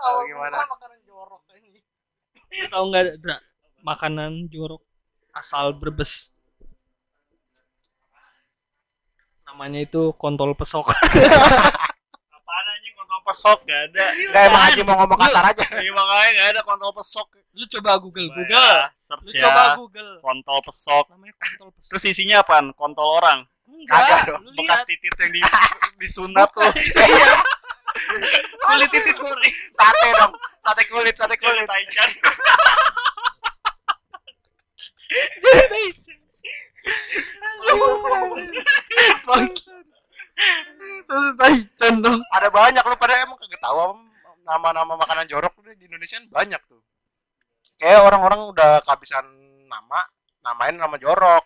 Awal gimana? makanan jorok ini. Tahu nggak ada makanan jorok asal Brebes? Namanya itu kontol pesok. Apaan anjing kontol pesok gak ada. Enggak emang Haji mau ngomong kasar aja. Iya makanya gak ada kontol pesok. Lu coba Google, Coba Google. ya, Lu coba ya. Google. Kontol pesok. Namanya kontol pesok. Terus isinya apaan? Kontol orang. Kagak Enggak, dong, lu Bekas lihat. titit yang di disunat tuh. Kulit titit goreng. Sate dong. Sate kulit, sate Kulit kulit. taichan. Terus taichan dong. Ada banyak lu pada emang kagak tahu nama-nama makanan jorok di Indonesia kan banyak tuh. Kayak orang-orang udah kehabisan nama, namain nama jorok.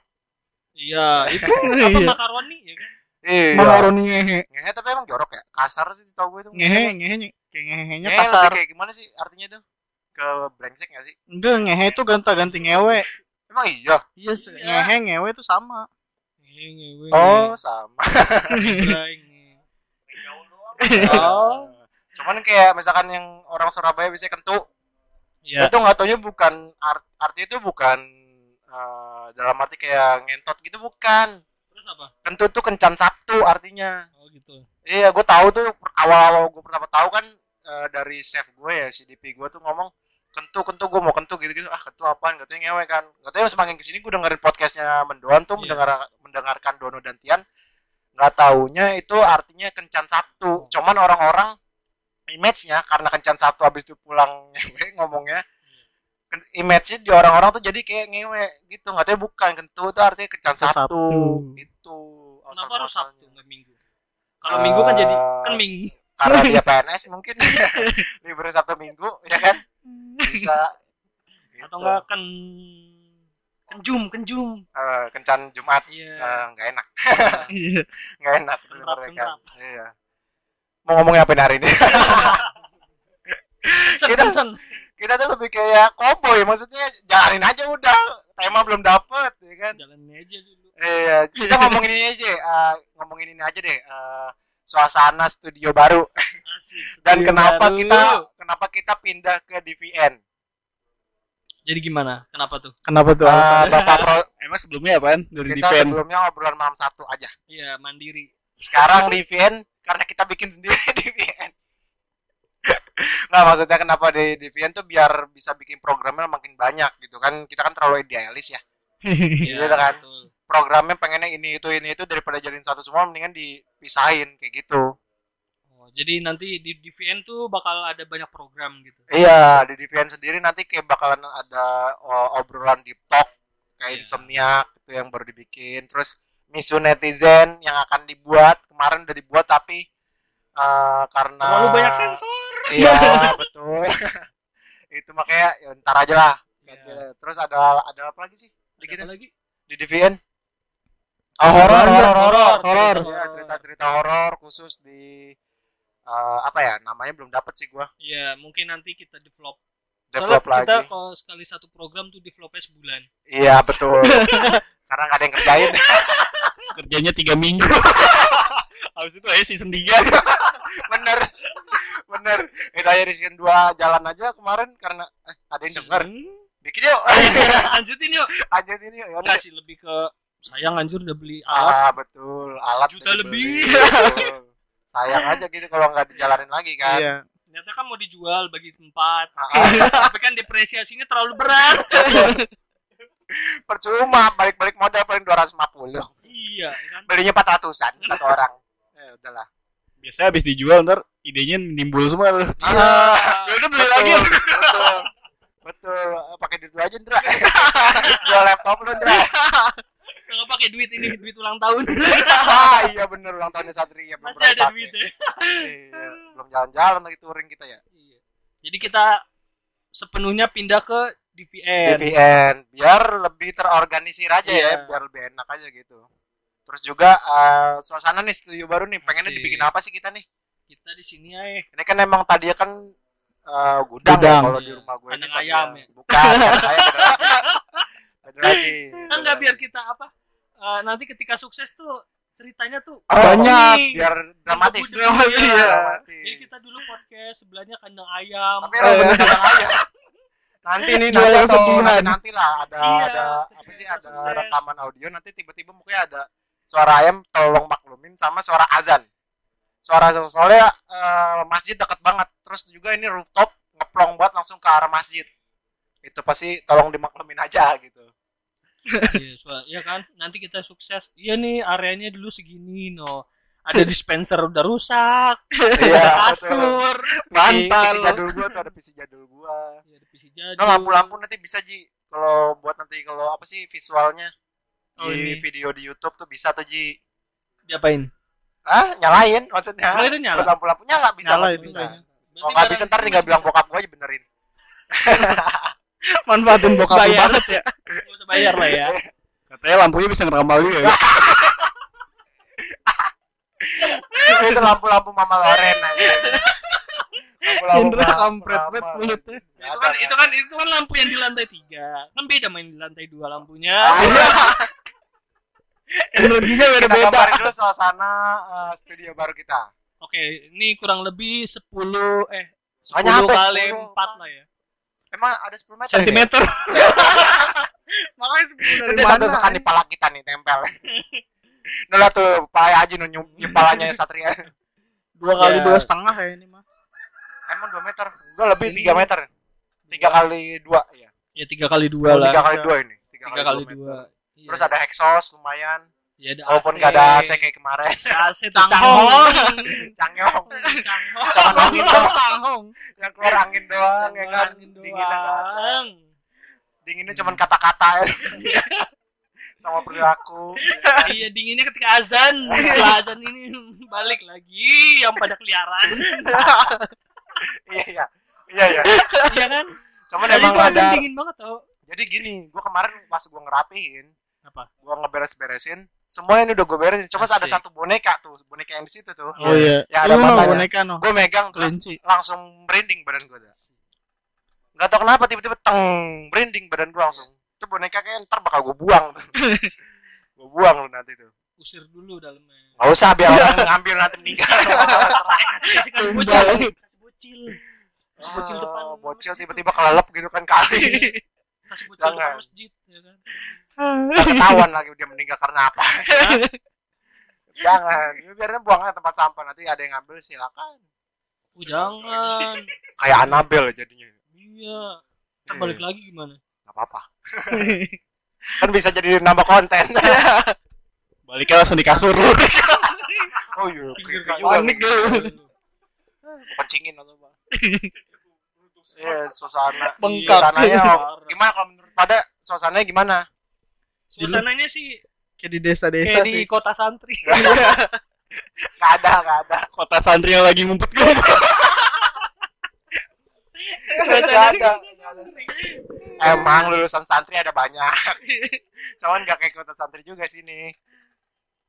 Iya, itu apa makaroni ya kan? Iya. Makaroni ngehe. Ngehe tapi emang jorok? Kasar sih tau gue itu. Ngehe, ngehe, kayak ngehenya Ngehe kasar. kayak gimana sih artinya tuh? Ke brengsek gak sih? Enggak, ngehe itu ganta-ganti ngewe. Emang iya? Iya, ngehe ngewe itu sama. Ngewe, Oh, sama. Oh. Cuman kayak misalkan yang orang Surabaya bisa kentu, Iya. itu nggak taunya bukan art, arti itu bukan eh, dalam arti kayak ngentot gitu bukan. Terus apa? Kentu tuh kencan Sabtu artinya. Oh gitu. Iya, gue tahu tuh awal-awal gue pertama tahu kan eh, dari chef gue ya CDP gue tuh ngomong kentu kentu gue mau kentu gitu-gitu ah kentu apaan katanya ngewe kan katanya semakin ke sini gue dengerin podcastnya Mendoan tuh Iya. mendengar mendengarkan Dono dan Tian nggak taunya itu artinya kencan Sabtu cuman orang-orang image-nya karena kencan Sabtu habis itu pulang ngewe ngomongnya ken- image-nya di orang-orang tuh jadi kayak ngewe gitu nggak tahu bukan kentu itu artinya kencan Sabtu. Sabtu, gitu Kenapa harus. Sabtu nggak Minggu? Kalau Minggu kan jadi Eh, kan Minggu. karena dia PNS mungkin libur Sabtu Minggu ya kan bisa gitu. Atau enggak kan kenjum, kenjum. Eh, kencan Jumat Iya. Eh, nggak enak Iya. nggak enak Kentrap, bener kan iya mau ngomongin apa hari ini Sen, Kita- sen. kita tuh lebih kayak cowboy maksudnya jalanin aja udah tema belum dapet ya kan Jalanin aja dulu. Iya kita ngomongin ini aja eh, ngomongin ini aja deh eh, suasana studio baru Asik. dan Studio kenapa baru. kita kenapa kita pindah ke DVN Jadi gimana? Kenapa tuh? Kenapa tuh? Eh, bapak pro Emang sebelumnya apaan? Dari kita defend. sebelumnya obrolan malam satu aja Iya, mandiri. sekarang DVN karena kita bikin sendiri DVN nggak maksudnya kenapa di DVN tuh biar bisa bikin programnya makin banyak gitu kan kita kan terlalu idealis ya Iya, Gitu kan? betul. Programnya pengennya ini itu ini itu daripada jadiin satu semua mendingan dipisahin kayak gitu Oh, jadi nanti di DVN tuh bakal ada banyak program gitu. iya di DVN sendiri nanti kayak bakalan ada oh, obrolan deep talk kayak Iya. insomnia itu yang baru dibikin terus misu netizen yang akan dibuat kemarin udah dibuat tapi eh, karena Terlalu banyak sensor. Iya betul. itu makanya ya, ntar aja lah. Iya. Terus ada ada apa lagi sih? Ada apa lagi? di DVN? Oh, horor, horor, horor, Horor. Ya, cerita-cerita horor khusus di eh, apa ya? Namanya belum dapet sih gua. Iya, mungkin nanti kita develop. Develop Soalnya kita lagi. kalau sekali satu program tuh developnya sebulan. Iya betul. Karena nggak ada yang kerjain. Kerjanya tiga minggu. Habis itu aja season 3. bener, bener. Itu aja di season 2 jalan aja kemarin karena eh, ada yang denger. Bikin yuk. Lanjutin yuk. Lanjutin yuk. Ya sih lebih ke sayang anjur udah beli alat. Ah betul, alat Juta lebih. Sayang aja gitu kalau nggak dijalanin lagi kan. Iya. Ternyata kan mau dijual bagi tempat. Ah, ah. Tapi kan depresiasinya terlalu berat. Percuma balik-balik modal paling 250. iya, kan. Belinya 400-an satu orang. Ya udahlah. Biasanya habis dijual ntar idenya nimbul semua tuh. Ah, Ya udah beli betul, lagi. Betul. Betul. Pakai duit aja, Ndra. Jual laptop lu, Ndra. Enggak pakai duit ini duit ulang tahun. ah, iya bener ulang tahunnya Satria belum Masih ada duit ya. Iya, belum jalan-jalan lagi touring kita ya. Iya. Jadi kita sepenuhnya pindah ke DVN. DVN biar lebih terorganisir aja ya, Iya. biar lebih enak aja gitu. Terus juga eh, suasana nih studio baru nih, pengennya Asik. dibikin apa sih kita nih? Kita di sini aja. Ini kan emang tadinya kan eh, gudang, Gudang. ya, kalau di Iya. rumah gue Kandang ayam ya? Bukan, kandang ayam. Beda lagi. Enggak biar kita apa? Eh, nanti ketika sukses tuh ceritanya tuh Oh, Banyak. nih. biar dramatis. Dramatis, iya. Dramatis. Jadi kita dulu podcast sebelahnya kandang ayam. Tapi emang bener kandang ayam. Nanti nih nanti Jualan atau sebulan. nanti, nanti lah ada Iya. ada apa sih ada Sukses. rekaman audio nanti tiba-tiba mungkin ada suara ayam tolong maklumin sama suara azan. Suara azan soalnya eh, masjid deket banget. Terus juga ini rooftop ngeplong banget langsung ke arah masjid. Itu pasti tolong dimaklumin aja gitu. Iya, so- iya kan? Nanti kita sukses. Iya nih areanya dulu segini no. Ada dispenser udah rusak, Iya, ada kasur, PC, Mantal. PC jadul gua tuh ada PC jadul gua. ya ada PC jadi. Nah, lampu-lampu nanti bisa Ji. Kalau buat nanti kalau apa sih visualnya Oh, di ini. video di YouTube tuh bisa tuh Ji. Diapain? Ah, nyalain maksudnya. Oh, itu nyala? Buat Lampu-lampu nyala bisa Nyala bisa. Kalau nggak bisa ntar tinggal bilang bokap gua aja benerin. Manfaatin bokap Bayar. banget ya. Nggak usah bayar lah ya. Katanya lampunya bisa ngeramal juga ya. itu lampu-lampu Mama Loren aja. Indra Mama- kampret banget mulutnya. Itu kan itu kan itu kan lampu yang di lantai tiga kan beda main di lantai dua lampunya Energinya Kita beda-beda. gambarin dulu suasana eh, studio baru kita. oke ini kurang lebih 10 eh 10 Nggak nyampe, kali 10. 4 lah ya Emang ada 10 meter? Sentimeter. Ini? Makanya sepuluh dari Ini satu mana? sekali pala kita nih tempel. Nulah tuh pala aja nu nyum palanya Satria. Dua kali Ya. dua setengah kayak ini mah. Emang 2 meter? Enggak lebih 3 meter. 3 kali 2 ya. ya tiga kali dua lah 3 kali 2 ini. 3 tiga kali dua meter. dua Iya. Terus ada exhaust lumayan. Ya, ada Walaupun AC. gak ada AC kayak kemarin. Ada AC Canghong. Canghong. Cuman angin doang. Tanghong. Yang keluar angin doang ya kan. Angin Dinginnya nggak ada. doang. Dinginnya cuman kata-kata ya. Sama perilaku. iya dinginnya ketika azan setelah azan ini balik lagi yang pada keliaran Iya iya. Iya iya. iya kan Cuman emang ada dingin banget tau Jadi gini, gua kemarin pas gua ngerapihin, apa gua ngeberes-beresin, semuanya ini udah gua beresin. Cuma ada satu boneka tuh, boneka yang di situ tuh. Oh iya. Ya, ada matanya. boneka no. Gua megang tuh, Kelinci. langsung merinding badan gua dah. Gak tau kenapa tiba-tiba teng merinding badan gua langsung. Itu boneka kayak ntar bakal gua buang gua buang lu nanti tuh. usir dulu dalamnya Gak usah biar orang ngambil nanti meninggal. kasih bocil bocil bocil depan Oh, bocil tiba-tiba kelelep gitu kan kali. kasih bocil depan Jangan. masjid ya kan Ntar ketahuan lagi dia meninggal karena apa. Jangan, ya, biarnya buang aja tempat sampah nanti ada yang ngambil silakan. oh, jangan Kayak Anabel jadinya. iya ntar balik lagi gimana Gak apa-apa. kan bisa jadi nambah konten. Baliknya langsung di kasur. oh iya, Pinggir kayu. Panik lu. Kencingin atau apa? Iya, suasana. Bengkak. Suasananya oh, Parah. gimana kalau menurut pada suasananya gimana? suasananya sih Kayak di desa-desa kayak di sih. kota santri Gak ada, gak ada. Kota santri yang lagi ngumpet Gak ada. Emang lulusan santri ada banyak. Cuman gak kayak kota santri juga sini.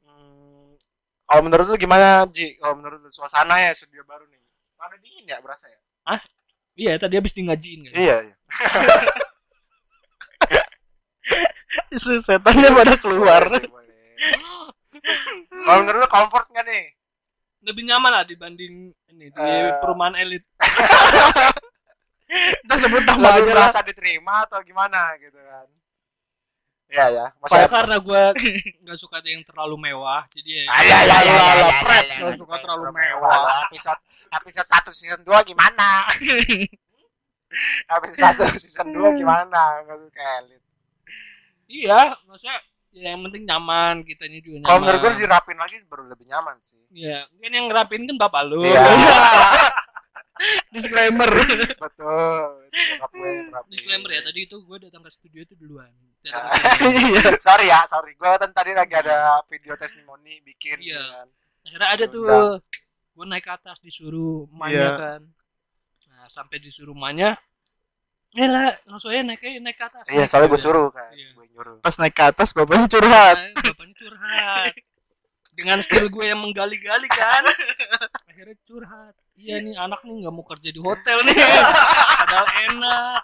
Hmm, kalau menurut lu gimana, Ji? Kalau menurut lu suasana ya studio baru nih. Ada dingin ya berasa ya? Iya tadi habis di ngajiin kan Iya, iya. Isu setannya pada keluar. Kalau menurut lu comfort nggak nih? lebih nyaman lah dibanding ini di Eh. perumahan elit Kita sebut nama Lebih aja lah. merasa diterima atau gimana gitu kan? Iya ya. Masih Soalnya karena gue nggak suka yang terlalu mewah jadi ya iya, iya, iya, iya, iya, iya, iya, suka iya, terlalu iya, mewah. iya. Episode episode 1 season 2 gimana? episode 1 season 2 gimana? Suka elit. iya maksudnya ya yang penting nyaman kitanya juga nyaman Kalau menurut gue dirapin lagi baru lebih nyaman sih. Iya, mungkin yang ngerapin kan bapak lu. Iya. Disclaimer. Betul. Disclaimer ya, tadi itu gue datang ke studio itu duluan. Iya. sorry ya, sorry. Gue kan tadi lagi ada video testimoni bikin Iya. gitu kan. Akhirnya ada tuh. Gue naik ke atas disuruh emaknya Iya. kan. Nah, sampai disuruh emaknya, ya lah, langsung aja naik aja, naik ke atas. Iya, soalnya gue suruh kan. Iya. Gue nyuruh. Pas naik ke atas bapaknya curhat. Nah, bapaknya curhat. Dengan skill gue yang menggali-gali kan. Akhirnya curhat. Iya nih anak nih nggak mau kerja di hotel nih. Padahal enak.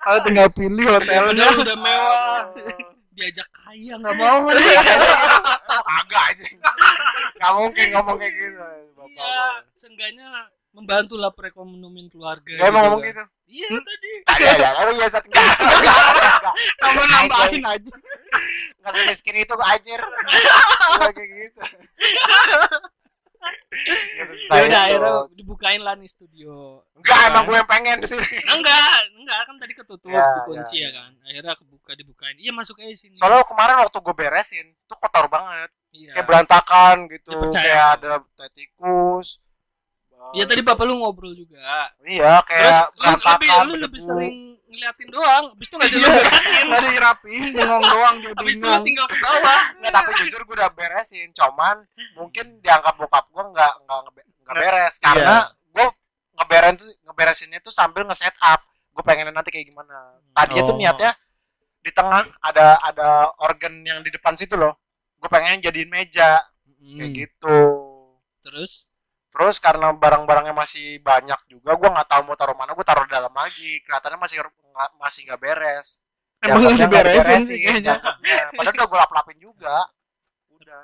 Kalau tinggal pilih hotelnya. Udah mewah. Diajak kaya nggak mau. kagak aja nggak mungkin ngomong kayak gitu bapak Iya, seenggaknya membantu lah perekonomian keluarga. Emang gitu ngomong kan. gitu Iya tadi. ada ada ada ya satu Kamu nambahin aja. nggak semiskin itu anjir Nggak kayak gitu Ya udah akhirnya dibukain lah nih studio. enggak emang gue yang pengen di sini enggak, enggak kan tadi ketutup, Ya, dikunci ya. ya, kan. Akhirnya kebuka dibukain. Iya masuk aja sini. soalnya kemarin waktu gue beresin tuh kotor banget iya. kayak berantakan gitu Ya, percaya. kayak ada tikus Iya tadi bapak lu ngobrol juga. iya Terus kayak lu lebih lu lebih sering ngeliatin doang, habis itu enggak dilihatin. Tadi rapiin bengong doang dia Habis itu lu bingung. tinggal ke bawah. Nggak, tapi jujur gue udah beresin cuman mungkin dianggap bokap gue nggak nggak nggak beres karena gue ngeberesin tuh ngeberesinnya tuh sambil nge-set up gue pengen nanti kayak gimana tadinya tuh Oh. niatnya di tengah ada ada organ yang di depan situ loh gue pengen jadiin meja kayak Hmm. gitu Terus terus karena barang-barangnya masih banyak juga gue nggak tahu mau taruh mana gue taruh dalam lagi kelihatannya masih masih nggak beres Emang nggak diberesin sih kayaknya. padahal udah gue lap-lapin juga udah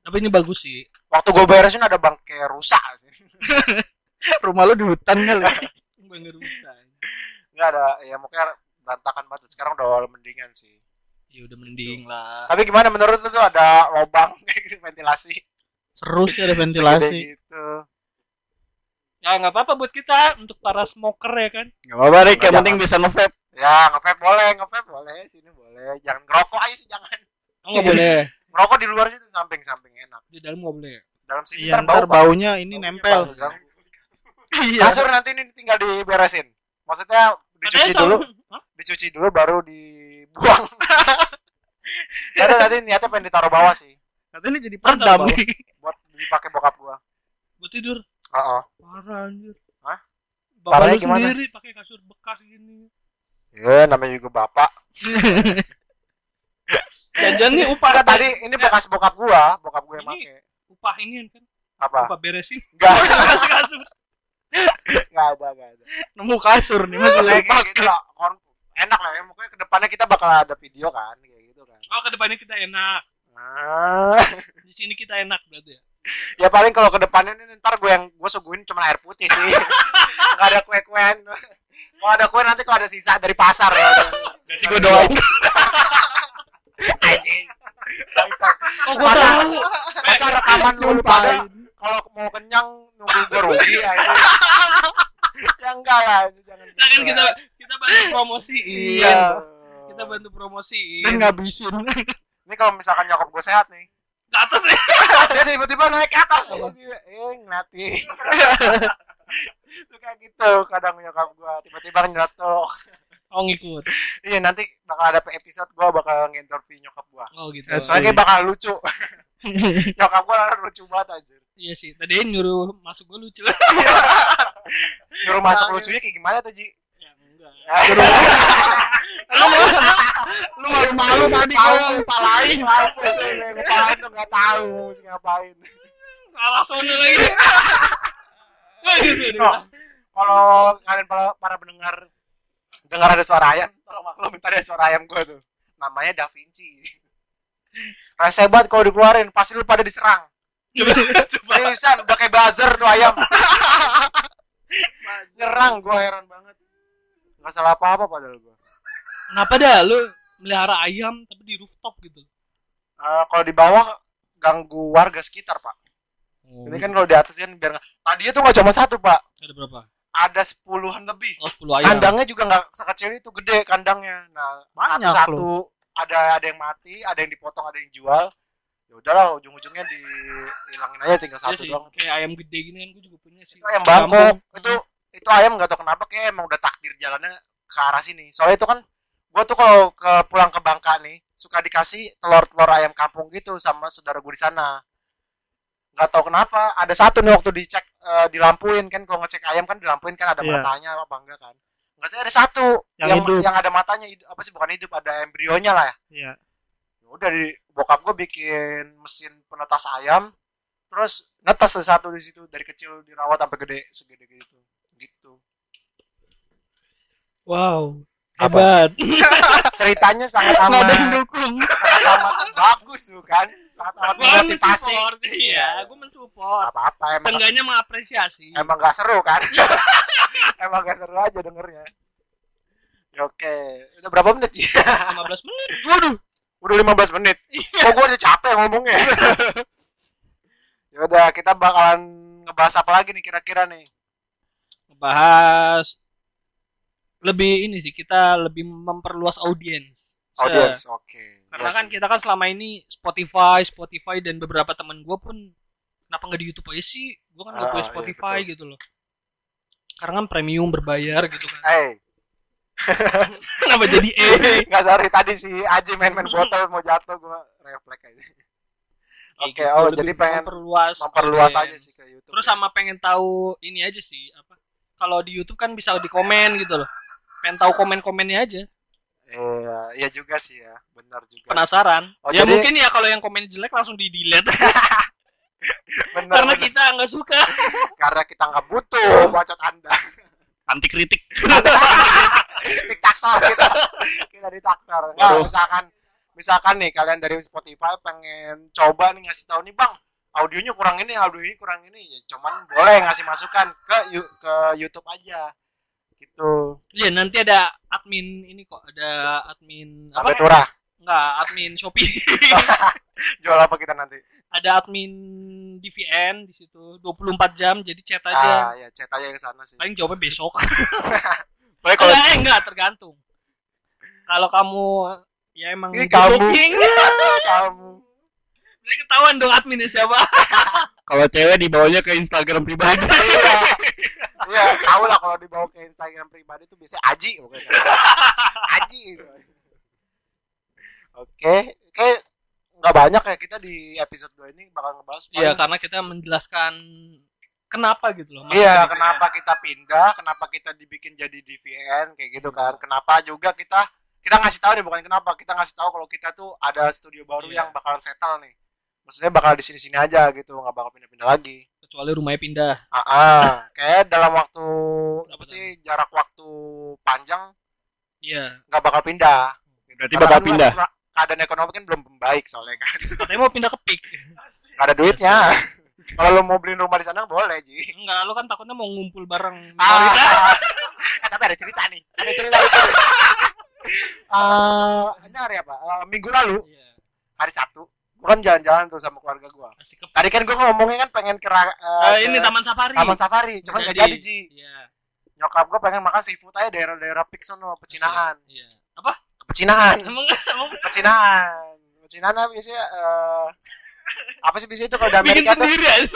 tapi ini bagus sih. waktu gue beresin ada bangke rusak sih Rumah lu di hutan kali. Bener rusak. nggak ada ya mungkin berantakan banget sekarang udah mendingan sih Ya udah mending lah. tapi gimana menurut lu tuh ada lubang ventilasi Seru sih ada ventilasi. gitu Ya nggak apa-apa buat kita untuk para smoker ya kan. Gak apa-apa Rik, yang penting bisa nge-vape. ya ngevape boleh ngevape boleh sini boleh jangan ngerokok aja sih jangan Oh nggak boleh. ngerokok di luar situ samping samping enak Di dalam nggak boleh. dalam sini Iya, ntar bau baunya ini Baunya nempel. ganggu. Iya. kasur nanti ini tinggal diberesin maksudnya dicuci Katanya dulu Hah? dicuci dulu baru dibuang karena nanti niatnya pengen ditaruh bawah sih Katanya jadi peredam nih. buat dipakai bokap gua Buat tidur. Heeh. Parah anjir. Hah? Bapak Parahnya lu gimana? sendiri pakai kasur bekas gini. ya namanya juga bapak Jangan nih upah Enggak tadi ini bekas bokap gua bokap gua yang make upah ini kan apa upah beresin enggak kasur. enggak ada enggak ada Nemu kasur nih mas kayak gitu, gitu lah enak lah ya pokoknya ke depannya kita bakal ada video kan kayak gitu kan Oh ke depannya kita enak. Ah Di sini kita enak berarti ya. ya paling kalau ke depannya ini ntar gue yang gue suguhin cuma air putih sih nggak ada kue kuean kalau ada kue nanti kalau ada sisa dari pasar ya Berarti gue doain anjing. Oh gua Masa- tahu. masa rekaman lu pada kalau mau kenyang nunggu gue rugi ya ya enggak lah jangan Nah, kan gitu kita kita bantu promosi. Iya. Kita bantu promosi. dan ngabisin. Ini kalau misalkan nyokap gue sehat nih ke atas ya. dia tiba-tiba naik ke atas tiba-tiba eh ngeliatin Tuh kayak gitu kadang nyokap gue tiba-tiba nyelotok Oh ngikut. iya nanti bakal ada episode gue bakal nginterview nyokap gue Oh gitu. Soalnya kayak bakal lucu nyokap gue lucu banget anjir Iya sih. Tadi nyuruh masuk gua lucu. nyuruh masuk lucunya kayak gimana tuh Ji. Lu Lu malu-malu tadi kalau sih ngepalain tuh nggak tahu mesti ngapain. Kalah sono lagi. Gitu. Oh. kalau kalian para, para pendengar dengar ada suara ayam tolong maklum minta ada suara ayam gue tuh. Namanya Da Vinci. Rasa hebat kalau dikeluarin pasti lu pada diserang. Seriusan udah kayak buzzer tuh ayam. Nyerang gue heran banget nggak salah apa apa padahal gue Kenapa dah? Lu melihara ayam tapi di rooftop gitu? Eh, kalau di bawah ganggu warga sekitar pak. Oh, ini kan kalau di atas kan biar tadinya tuh nggak cuma satu pak. Ada berapa? ada sepuluhan lebih. Oh 10 ayam. kandangnya juga nggak sekecil itu gede kandangnya. Nah Banyak satu-satu ada ada yang mati ada yang dipotong ada yang jual. Ya udahlah ujung-ujungnya dihilangin aja tinggal Iya satu sih. doang. Kayak ayam gede gini kan gua juga punya sih. itu ayam bangkok. Itu itu ayam nggak tahu kenapa kayak emang udah takdir jalannya ke arah sini soalnya itu kan gua tuh kalau ke pulang ke Bangka nih suka dikasih telur-telur ayam kampung gitu sama saudara gue di sana nggak tahu kenapa ada satu nih waktu dicek eh, dilampuin kan kalau ngecek ayam kan dilampuin kan ada Iya. matanya apa enggak kan nggak tahu ada satu Yang yang hidup. yang ada matanya hidup- apa sih bukan hidup ada embrionya lah ya Iya. Ya udah di bokap gue bikin mesin penetas ayam terus netas satu di situ dari kecil dirawat sampai gede segede gitu Wow. Hebat. ceritanya sangat Nggak ada yang amat dukung. sangat amat bagus tuh kan sangat amat memotivasi mensupport. Iya, gua mensupport. apa apa emang Seenggaknya mengapresiasi. emang gak seru kan emang gak seru aja dengernya Ya, oke udah berapa menit ya 15 menit. waduh udah 15 menit kok gue udah capek ngomongnya ya udah kita bakalan ngebahas apa lagi nih kira-kira nih Ngebahas lebih ini sih kita lebih memperluas audiens. audience oke Karena Iya kan sih. kita kan selama ini Spotify, Spotify dan beberapa teman gue pun kenapa nggak di YouTube aja sih? Gue kan nggak Ah, punya iya, Spotify betul. gitu loh. Karena kan premium berbayar gitu kan. eh Kenapa jadi eh? nggak sorry tadi si Aji main-main botol mau jatuh gue refleks aja Oke, gitu, oh, jadi pengen memperluas, memperluas audiens. aja sih ke YouTube Terus ya. sama pengen tahu ini aja sih apa? Kalau di YouTube kan bisa di komen gitu loh. Pengen tahu komen-komennya aja. Iya, iya juga sih ya, benar juga. Penasaran? Oh, ya jadi- mungkin ya kalau yang komen jelek langsung di delete Benar, karena benar. kita nggak suka. karena kita nggak butuh bacot Anda. Anti kritik. diktator kita. Kita diktator. Waduh. misalkan misalkan nih kalian dari Spotify pengen coba nih ngasih tahu nih, Bang, audionya kurang ini, audionya kurang ini. Ya cuman boleh ngasih masukan ke ke YouTube aja. Gitu. Iya nanti ada admin ini kok ada admin apa? turah. Enggak, admin Shopee. Jual apa kita nanti? ada admin DVN di situ 24 jam jadi chat Ah, aja. ya chat aja ke sana sih. Paling jawabnya besok. Boleh kalau Enggak, enggak tergantung. Kalau kamu ya emang good kamu. kamu Jadi ketahuan dong adminnya siapa. Kalau cewek dibawanya ke Instagram pribadi. Iya tahu lah kalau dibawa ke Instagram pribadi tuh biasanya Aji pokoknya Aji gitu. oke oke nggak banyak ya kita di episode 2 ini bakal ngebahas Iya, karena kita menjelaskan kenapa gitu loh. iya kenapa kita pindah kenapa kita dibikin jadi DVN kayak gitu kan kenapa juga kita kita ngasih tahu nih bukan kenapa kita ngasih tahu kalau kita tuh ada studio baru Iya. yang bakalan settle nih maksudnya bakal di sini sini aja gitu nggak bakal pindah-pindah lagi kecuali rumahnya pindah. Ah, ah. kayak dalam waktu apa sih jarak waktu panjang Iya. nggak bakal pindah. Berarti Karena bakal kan pindah. Keadaan ekonomi kan belum membaik soalnya kan. Katanya mau pindah ke PIK. Nggak ada duitnya. Kalau lo mau beliin rumah di sana boleh, Ji. Enggak, lo kan takutnya mau ngumpul bareng Ah, eh, tapi ada cerita nih. Ada cerita itu. Eh, ini hari apa? Eh, minggu lalu, Iya. hari Sabtu. Kan jalan-jalan tuh sama keluarga gua. Tadi kan gua ngomongnya kan pengen ke, Eh, eh, ini ke Taman Safari. Taman Safari, cuman nggak jadi, Ji. Iya. Nyokap gua pengen makan seafood aja daerah-daerah Pik sono, pecinaan. Iya. Apa? Pecinaan. Emang emang pecinaan pecinaan apa biasanya eh, apa sih biasanya itu kalau di bikin Amerika tuh sendiri aja.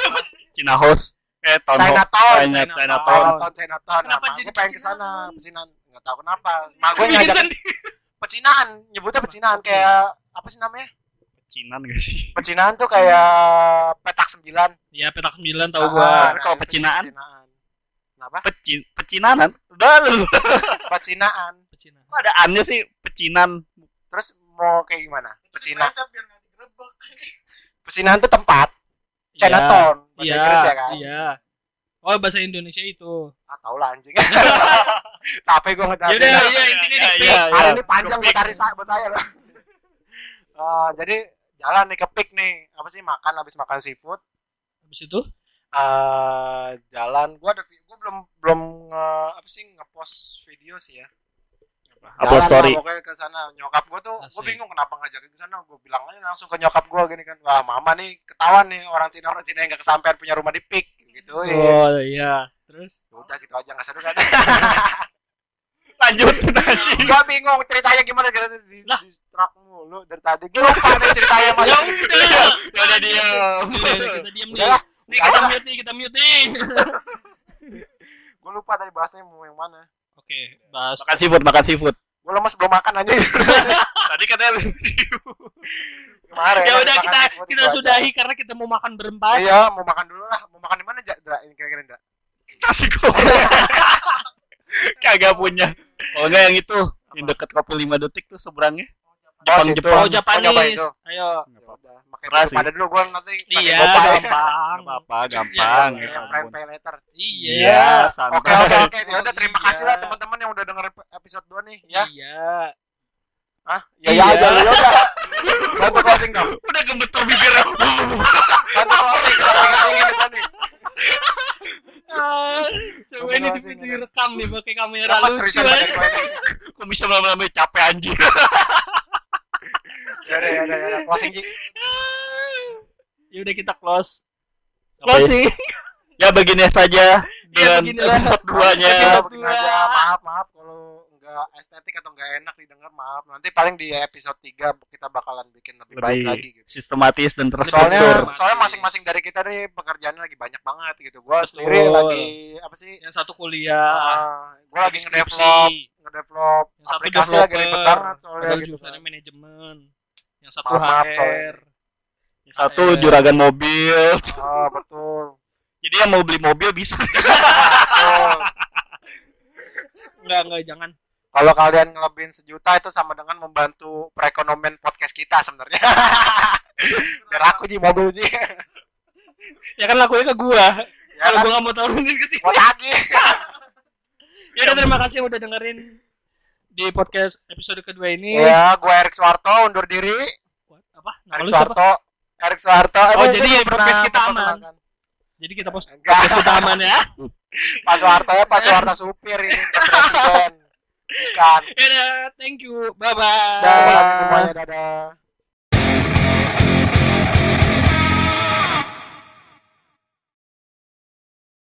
Cina house. Eh, Town Chinatown Chinatown. Chinatown. Chinatown. Chinatown Chinatown Kenapa nah, jadi pengen ke sana pecinaan? pecinaan nggak tahu kenapa mak gue Bikin ngajak pecinaan nyebutnya pecinaan kayak apa sih namanya Pecinan gak sih? pecinaan tuh kayak petak sembilan Iya, petak 9 tahu Ah, gua. Tapi kalau pecinaan? pecinaan kenapa Pecin pecinanan. Udah lu. pecinaan Pecinan. Kok ada annya sih pecinan? terus mau kayak gimana pecinaan digerebek. pecinaan tuh tempat Iya. Chinatown bahasa Iya. Inggris ya kan Iya. Oh, bahasa Indonesia itu. ah tau lah anjing capek gue Ya ngejelasin udah, iya, iya intinya hari ini panjang buat hari saya buat saya loh. Ah, jadi jalan nih ke pik nih. Apa sih makan habis makan seafood. Habis itu? Eh jalan. Gua ada gua belum belum nge, apa sih ngepost video sih ya. Upload Jalan story. lah pokoknya ke sana. Nyokap gua tuh gua bingung kenapa ngajakin ke sana. Gua bilang aja langsung ke nyokap gua gini kan. Wah mama nih ketahuan nih orang Cina orang Cina yang gak kesampean punya rumah di pik. Gitu Oh, iya. Terus? Udah gitu aja nggak seru kan Lanjut gua bingung ceritanya gimana gara di, Lah. di struck mulu dari tadi gua lupa nih ceritanya mas ya udah. Ya udah diam. Iya, kita diam nih. Nih kita mute nih, kita mute nih. gua lupa tadi bahasnya mau yang mana Oke, bahas Makan seafood, makan seafood. Gue lemes belum makan aja Tadi katanya lu. kemarin. ya udah kita kita sudahi karena kita mau makan berempat. Iya, mau makan dulu lah. Mau makan di mana, Ja? Dra? Ini kira-kira, Dra? Nasi goreng. Kagak punya. Kalau enggak yang itu, yang dekat kopi 5 detik tuh seberangnya. Oh, Jepang. Jepang. Oh, Oh, Japanis. nyoba itu. Ayo Serah dulu pada dulu gua nanti Iya, gampang. Nggak apa-apa, gampang. Iya, ya Iya, pay later. Iya. Iya, santai. Oke oke oke. Ya udah terima Iya. kasih lah teman-teman yang udah denger episode 2 nih ya. Iya. Hah? Ya ya Iya. lu udah. Bantu closing dong. Udah gemeter bibir. Bantu closing. Ingat-ingat depan nih. Ah, Coba ini di- ya. direkam nih pakai kamera Apa lucu mana? Kok bisa lama-lama capek anjing. Ya udah ya udah ya udah. Closing Ji. Ya udah kita close. Ya? Closing. Ya begini saja dengan beginilah. episode 2-nya. Ya, Episode begini dua. aja. Maaf maaf kalau nggak estetik atau nggak enak didengar maaf. Nanti paling di episode 3 kita bakalan bikin lebih, baik Lebih lagi gitu. sistematis dan Soalnya- Soalnya terstruktur. soalnya masing-masing dari kita nih pekerjaannya lagi banyak banget gitu. Gua sendiri Betul. lagi apa sih? Yang satu kuliah. Ah, gua lagi ngedevelop ngedevelop Yang satu aplikasi lagi ribet banget soalnya gitu. jurusannya manajemen. Yang satu Maaf, maaf, HR. soalnya. Satu HR. juragan mobil. Ah, betul. Jadi yang mau beli mobil bisa. Enggak, enggak, jangan. Kalau kalian ngelebihin sejuta itu sama dengan membantu perekonomian podcast kita sebenarnya. Biar aku Ji mobil Ji. Ya kan lakunya ke gua. ya Kalau kan? gua nggak mau turunin ke sini. Lagi. Ya udah terima kasih udah dengerin di podcast episode kedua ini. ya, gue Erik Suwarto undur diri. What? Apa? Erik? Suwarto. Erik Suwarto. Oh, Eh, jadi belum podcast kita aman. memperkenalkan. Jadi kita post Enggak. podcast kita aman ya. Pak Suwarto ya, Pak Suwarto supir ini bukan udah, thank you. Bye bye. Kasih semuanya. Dadah.